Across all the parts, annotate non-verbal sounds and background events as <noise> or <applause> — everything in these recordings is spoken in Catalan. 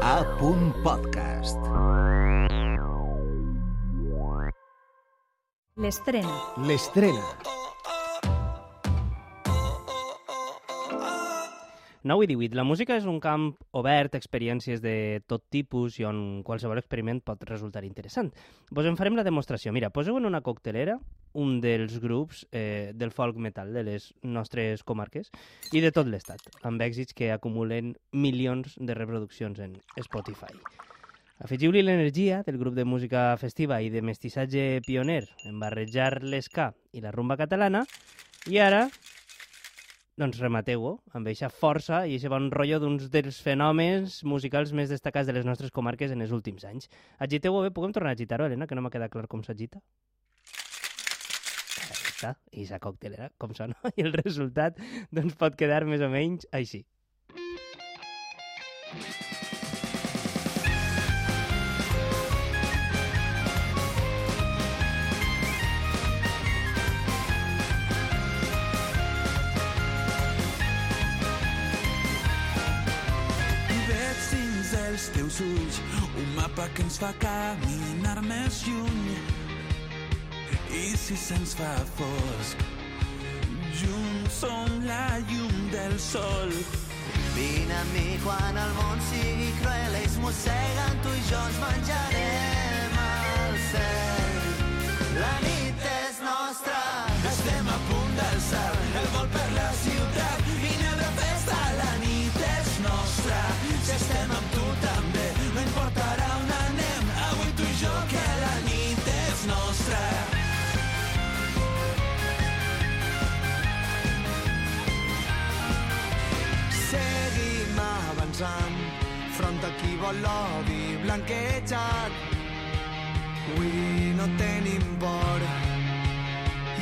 A. Podcast. L'estrena. L'estrena. 9 i 18. La música és un camp obert experiències de tot tipus i on qualsevol experiment pot resultar interessant. Vos en farem la demostració. Mira, poseu en una coctelera un dels grups eh, del folk metal de les nostres comarques i de tot l'estat, amb èxits que acumulen milions de reproduccions en Spotify. Afegiu-li l'energia del grup de música festiva i de mestissatge pioner en barrejar l'esca i la rumba catalana i ara doncs remateu-ho amb eixa força i aquest bon rotllo d'uns dels fenòmens musicals més destacats de les nostres comarques en els últims anys. Agiteu-ho bé, puguem tornar a agitar-ho, Helena, que no m'ha quedat clar com s'agita? Està, i sa coctelera, com sona, <laughs> i el resultat doncs pot quedar més o menys així. Mapa que ens fa caminar més lluny. I si se'ns fa fosc, junts som la llum del sol. Vine amb mi quan el món sigui cruel, ells mosseguen, tu i jo ens menjarem al cel. La nit és nostra, Estem a punt d'alçar el vol per la ciutat. Vine de festa, la nit és nostra. Si estem amb tu també, avançant, front a qui vol l'odi blanquejat. Avui no tenim por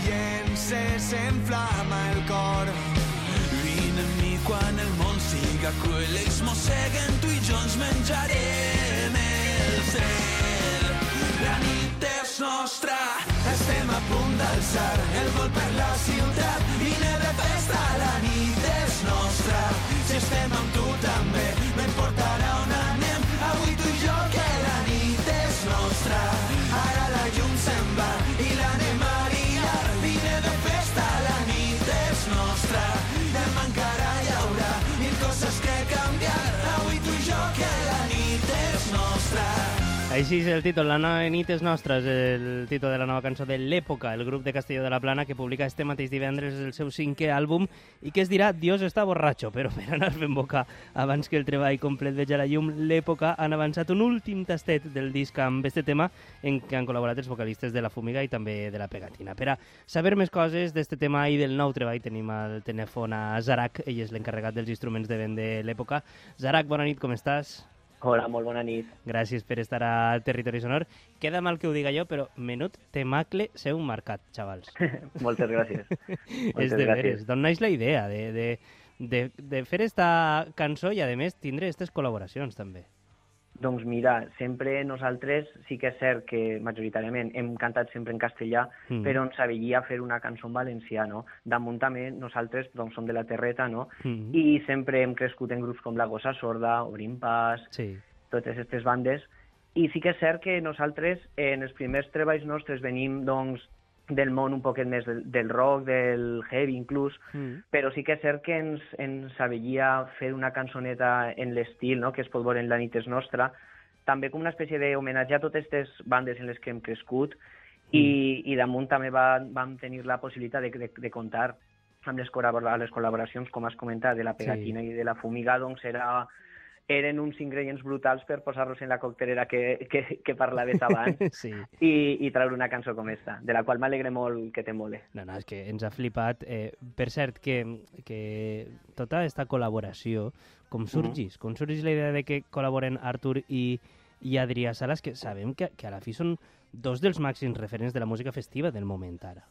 i ens s'enflama el cor. Vine amb mi quan el món siga cruel. Ells mosseguen, tu i jo ens menjarem el cel. La nit és nostra, estem a punt d'alçar el vol per la ciutat. Vine de festa, Així és el títol, La nova nit és nostra, és el títol de la nova cançó de l'Època, el grup de Castelló de la Plana que publica este mateix divendres el seu cinquè àlbum i que es dirà Dios està borratxo, però per anar fent boca abans que el treball complet veja la llum, l'Època han avançat un últim tastet del disc amb este tema en què han col·laborat els vocalistes de La Fumiga i també de La Pegatina. Per a saber més coses d'este tema i del nou treball tenim al telèfon a Zarak, ell és l'encarregat dels instruments de vent de l'Època. Zarak, bona nit, com estàs? Hola, molt bona nit. Gràcies per estar al Territori Sonor. Queda mal que ho diga jo, però menut temacle seu marcat, xavals. <laughs> Moltes gràcies. <laughs> és de veres. D'on naix la idea de, de, de, de fer esta cançó i, a més, tindre aquestes col·laboracions, també? Doncs mira, sempre nosaltres sí que és cert que majoritàriament hem cantat sempre en castellà, Mm. però ens aveia fer una cançó en valencià, no? Damunt també nosaltres doncs, som de la Terreta, no? Mm. I sempre hem crescut en grups com La Gossa Sorda, Obrim Pas, Sí. totes aquestes bandes. I sí que és cert que nosaltres en els primers treballs nostres venim doncs, del món un poquet més del, del rock, del heavy inclús, Mm. però sí que és cert que ens, ens aveia fer una cançoneta en l'estil, no?, que es pot veure en La nit és nostra, també com una espècie d'homenatge a totes aquestes bandes en les que hem crescut i, i damunt també va, vam tenir la possibilitat de, de, de comptar amb les, les col·laboracions, com has comentat, de la Pegatina sí. i de la Fumiga, doncs era, eren uns ingredients brutals per posar-los en la coctelera que, que, que parlaves <laughs> abans sí. i, i treure una cançó com esta, de la qual m'alegre molt que te mole. No, no, és que ens ha flipat. Eh, per cert, que, que tota aquesta col·laboració, com sorgís? Com sorgís la idea de que col·laboren Artur i, i Adrià Salas, que sabem que, que a la fi són dos dels màxims referents de la música festiva del moment ara.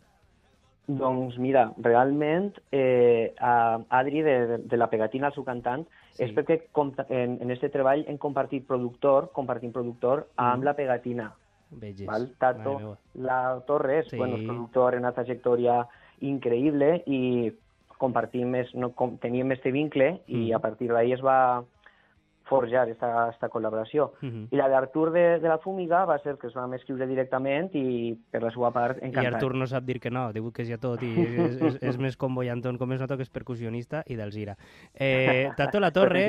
Doncs mira, realment eh, a Adri de, de, de la Pegatina, el seu cantant, Sí. és perquè en, en este treball hem compartit productor, compartim productor amb Mm. la Pegatina. Veges. Val? Tato, la Torres, Sí. bueno, és productor en una trajectòria increïble i compartim més, no, com, teníem este vincle i Mm. a partir d'ahí es va forjar esta, esta col·laboració. Mhm. I la d'Artur de, de la Fúmiga va ser que es vam escriure directament i per la seva part I encantat. Artur no sap dir que no, diu que és ja tot i és, és, és més com Boyanton, com es nota que és percussionista i d'Alzira. Eh, Tato La <laughs> Torre,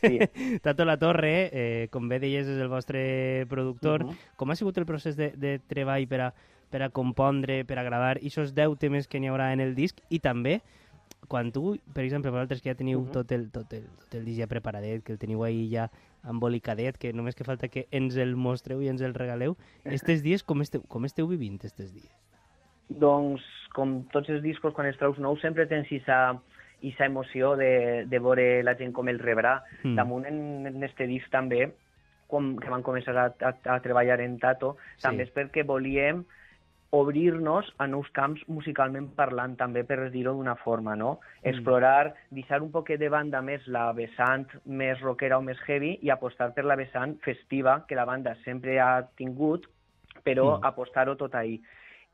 sí. <laughs> Tato La Torre, eh, com bé deies, és el vostre productor. Mhm. Com ha sigut el procés de, de treball per a, per a compondre, per a gravar aquests 10 temes que n'hi haurà en el disc i també quan tu, per exemple, vosaltres que ja teniu Mhm. tot, el, tot, el, tot el disc ja preparadet, que el teniu ahí ja embolicadet, que només que falta que ens el mostreu i ens el regaleu, estes dies com esteu, com esteu vivint estes dies? Doncs, com tots els discos, quan els traus nous, sempre tens issa, issa emoció de, de veure la gent com el rebrà. Mm. Damunt, en, en este disc també, com que van començar a, a, a treballar en Tato, sí. també és perquè volíem obrir-nos a nous camps musicalment parlant, també per dir-ho d'una forma, no? Explorar, deixar un poquet de banda més la vessant més rockera o més heavy i apostar per la vessant festiva que la banda sempre ha tingut, però Mm. mm. apostar-ho tot ahí.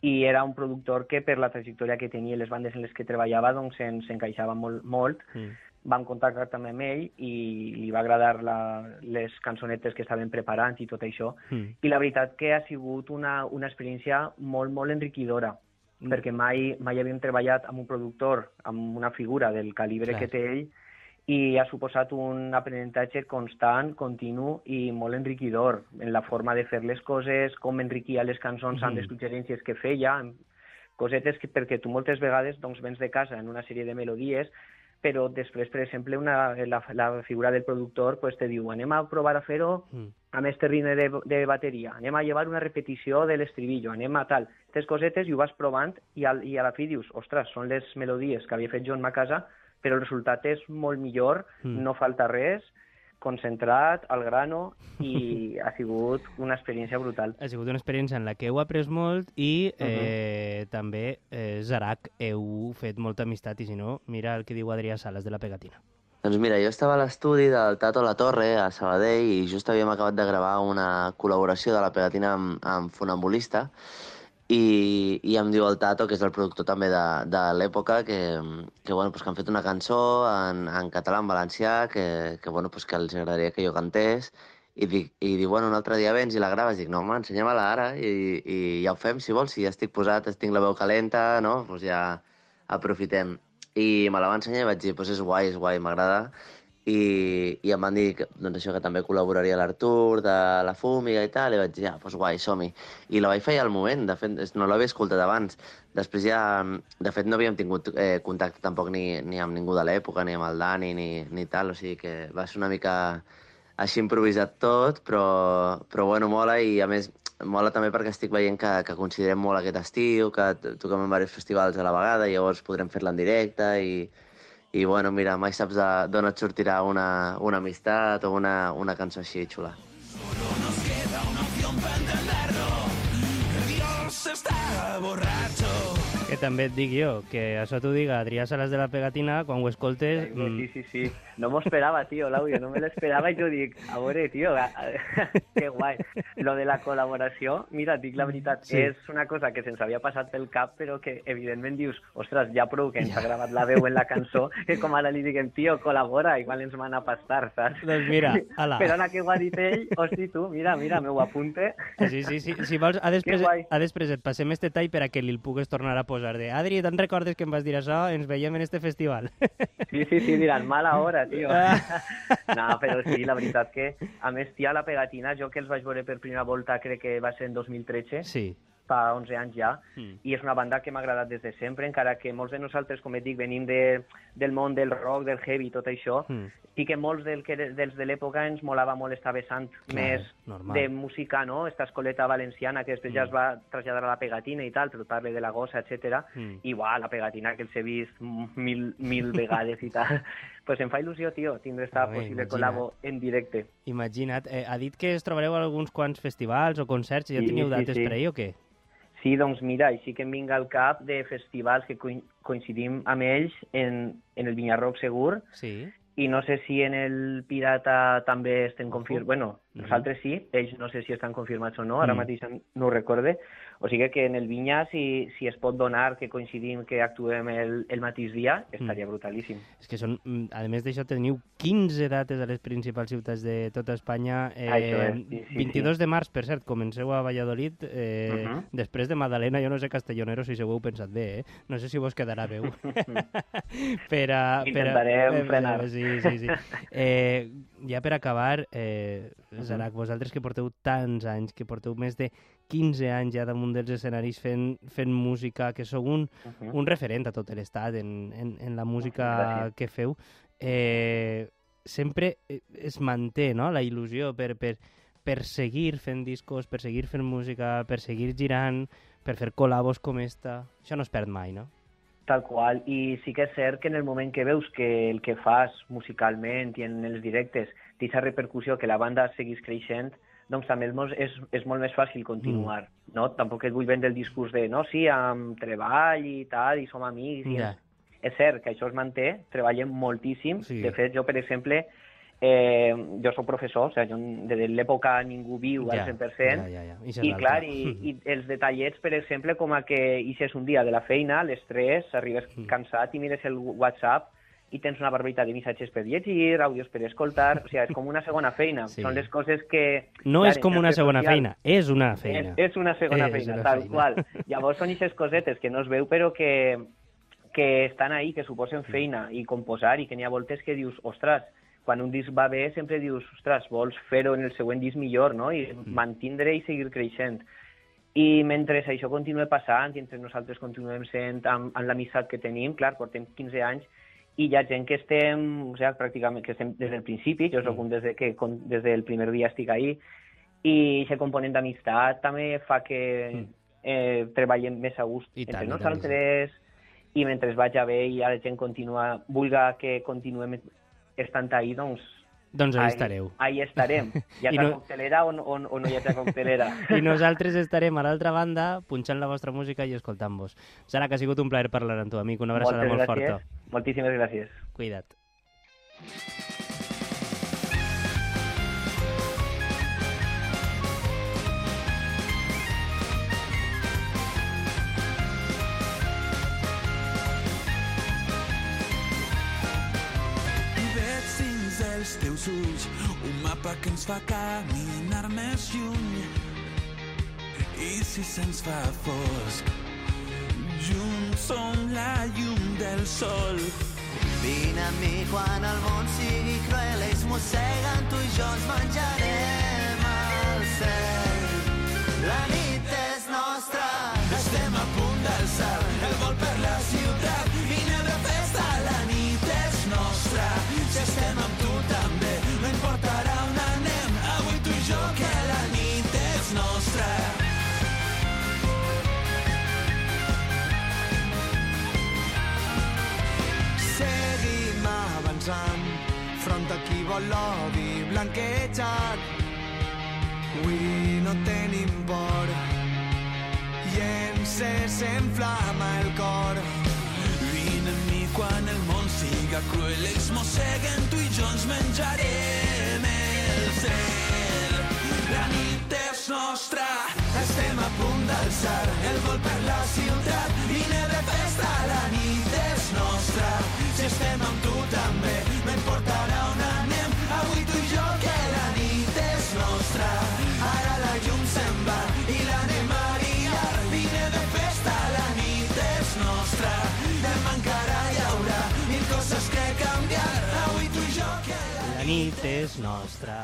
I era un productor que per la trajectòria que tenia i les bandes en les que treballava doncs s'en- s'encaixava molt, molt. Mm. Vam contactar també amb ell i li va agradar la, les cançonetes que estaven preparant i tot això. Mm. I la veritat que ha sigut una, una experiència molt, molt enriquidora, Mm. perquè mai, mai havíem treballat amb un productor, amb una figura del calibre Clar. que té ell, i ha suposat un aprenentatge constant, continu i molt enriquidor en la forma de fer les coses, com enriquia les cançons amb Mhm. les suggerències que feia, cosetes que, perquè tu moltes vegades doncs, vens de casa en una sèrie de melodies però després, per exemple, una, la, la figura del productor pues, te diu anem a provar a fer-ho Mm. amb este ritme de, de bateria, anem a llevar una repetició de l'estribillo, anem a tal. Aquestes cosetes i ho vas provant i, al, i a la fi dius, ostres, són les melodies que havia fet jo en ma casa, però el resultat és molt millor, mm. no falta res, concentrat, al grano, i ha sigut una experiència brutal. Ha sigut una experiència en la que heu après molt i Mhm. eh, també, eh, Zarac, heu fet molta amistat i si no, mira el que diu Adrià Sales de la Pegatina. Doncs mira, jo estava a l'estudi del Tato La Torre, a Sabadell, i just havíem acabat de gravar una col·laboració de la pegatina amb, amb Funambulista, i, i em diu el Tato, que és el productor també de, de l'època, que, que, bueno, pues, que han fet una cançó en, en català, en valencià, que, que, bueno, pues, que els agradaria que jo cantés, i, dic, i diu, bueno, un altre dia vens i la graves. Dic, no, home, ensenya-me-la ara i, i ja ho fem, si vols, si ja estic posat, tinc la veu calenta, no? Pues ja aprofitem. I me la va ensenyar i vaig dir, pues és guai, és guai, m'agrada. I, I em van dir que, doncs això, que també col·laboraria l'Artur de la Fúmiga i tal, i vaig dir, ja, doncs guai, som-hi. I la vaig fer al moment, de fet, no l'havia escoltat abans. Després ja, de fet, no havíem tingut eh, contacte tampoc ni, ni amb ningú de l'època, ni amb el Dani, ni, ni tal, o sigui que va ser una mica així improvisat tot, però, però bueno, mola i a més mola també perquè estic veient que, que considerem molt aquest estiu, que toquem en diversos festivals a la vegada i llavors podrem fer-la en directe i, i bueno, mira, mai saps d'on et sortirà una, una amistat o una, una cançó així xula. Que també et dic jo, que això t'ho diga Adrià Sales de la Pegatina, quan ho escoltes... mm, Sí, sí, sí. No m'ho esperava, tio, l'àudio, no me l'esperava i jo dic, a veure, tio, a- <laughs> que guai. Lo de la col·laboració, mira, dic la veritat, Sí. és una cosa que se'ns havia passat pel cap, però que evidentment dius, ostres, ja prou que ens ha gravat la veu en la cançó, que com ara li diguem, tio, col·labora, igual ens van a pastar, saps? Doncs mira, ala. Però ara que ho ha dit ell, hosti, tu, mira, mira, m'ho apunte. Sí, sí, sí. Si vols, a després, a després et passem este tall per a que li el pugues tornar a posar de Adri, te'n recordes que em vas dir això? Ens veiem en este festival. Sí, sí, sí, diran, mala hora, tio. Ah. no, però sí, la veritat que, a més, tia, la pegatina, jo que els vaig veure per primera volta, crec que va ser en 2013, Sí. Fa 11 anys ja, Mm. i és una banda que m'ha agradat des de sempre, encara que molts de nosaltres, com et dic, venim de, del món del rock, del heavy, tot això, Mm. i que molts del que, dels de l'època ens molava molt esta vessant Clar, més normal. de música, no? Esta escoleta valenciana que després ja Mm. es va traslladar a la pegatina i tal, però parle de la gossa, etc. Mm. I uah, la pegatina que els he vist mil, mil vegades i tal. <laughs> pues em fa il·lusió, tio, tindre esta Home, possible imagina't. col·labo en directe. Imagina't. Eh, ha dit que es trobareu a alguns quants festivals o concerts. Ja Sí, teniu sí, dates sí. per ahir o què? Sí, doncs mira, així que em vinga al cap de festivals que coin- coincidim amb ells en, en el Vinyarroc segur, Sí. i no sé si en el Pirata també estem confirmats... Bueno, Mhm. Nosaltres sí, ells no sé si estan confirmats o no, ara Mm. mateix no ho recorde. O sigui que en el Vinya, si, si es pot donar que coincidim que actuem el, el mateix dia, estaria brutalíssim. És que són, mm, a més d'això, teniu 15 dates a les principals ciutats de tota Espanya. Eh, Això és, sí, sí, 22 de març, per cert, comenceu a Valladolid. Eh, Mhm. Després de Madalena, jo no sé castellonero si ho heu pensat bé, eh? No sé si vos quedarà veu. <laughs> per a, per a, Intentarem frenar. Sí, sí, sí. Eh, ja per acabar, eh, Zarac, vosaltres que porteu tants anys, que porteu més de 15 anys ja damunt dels escenaris fent, fent música, que sou un, Mhm. un referent a tot l'estat en, en, en la música Gràcies. que feu, eh, sempre eh, es manté no? la il·lusió per, per, per seguir fent discos, per seguir fent música, per seguir girant, per fer col·labos com esta. Això no es perd mai, no? Tal qual, i sí que és cert que en el moment que veus que el que fas musicalment i en els directes té aquesta repercussió que la banda seguís creixent, doncs també és és, és molt més fàcil continuar, Mm. no? Tampoc et vull vendre el discurs de, no, sí, amb treball i tal, i som amics, i Ja. és cert que això es manté, treballem moltíssim, Sí. de fet, jo, per exemple, eh, jo sóc professor, o sigui, jo, de l'època ningú viu al 100%, Ja, ja, ja. I l'altre. clar, i, <laughs> i els detallets, per exemple, com a que ixes un dia de la feina, a les 3, arribes Mm. cansat i mires el WhatsApp i tens una barbaritat de missatges per llegir, àudios per escoltar, o sigui, és com una segona feina. Sí. Són les coses que... No clar, és com una segona socials, feina, és una feina. És, és una segona És feina, una tal feina. qual. Llavors són aquestes cosetes que no es veu, però que, que estan ahí, que suposen feina, i composar, i que n'hi ha voltes que dius, ostres, quan un disc va bé sempre dius, ostres, vols fer-ho en el següent disc millor, no? I mantindre i seguir creixent. I mentre això continua passant i entre nosaltres continuem sent amb, amb l'amistat que tenim, clar, portem 15 anys, i hi ha gent que estem, o sigui, pràcticament, que estem des del principi, jo soc un des, de que, des del primer dia estic ahí, i aquest component d'amistat també fa que eh, treballem més a gust I tant, entre i tant, nosaltres, i mentre es vaig bé i la gent continua, vulga que continuem estant ahí, doncs Doncs ahí ahí, estareu. ahí estarem. <laughs> Hi ha no- coctelera o, no- o, o no hi ha coctelera. <laughs> I nosaltres estarem a l'altra banda punxant la vostra música i escoltant-vos. Sara, que ha sigut un plaer parlar amb tu, amic. Una abraçada Moltes molt gràcies. forta. Moltíssimes gràcies. Cuida't. Mapa que ens fa caminar més lluny. I si se'ns fa fosc, junts som la llum del sol. Vine amb mi quan el món sigui cruel, ells mosseguen, tu i jo ens menjarem al cel. Avançant, front a qui vol l'odi blanquejat. Avui no tenim por, i ens s'enflama el cor. Vine amb mi quan el món siga cruel. Ells mosseguen, tu i jo ens menjarem el cel. La nit és nostra, estem a punt d'alçar el vol per la ciutat. Estem amb tu també, no importarà on anem. Avui tu i jo, que la nit és nostra. Ara la llum se'n va i l'anem a guiar. Vine de festa, la nit és nostra. Demà encara hi haurà mil coses que canviar. Avui tu i jo, que la La nit és nostra.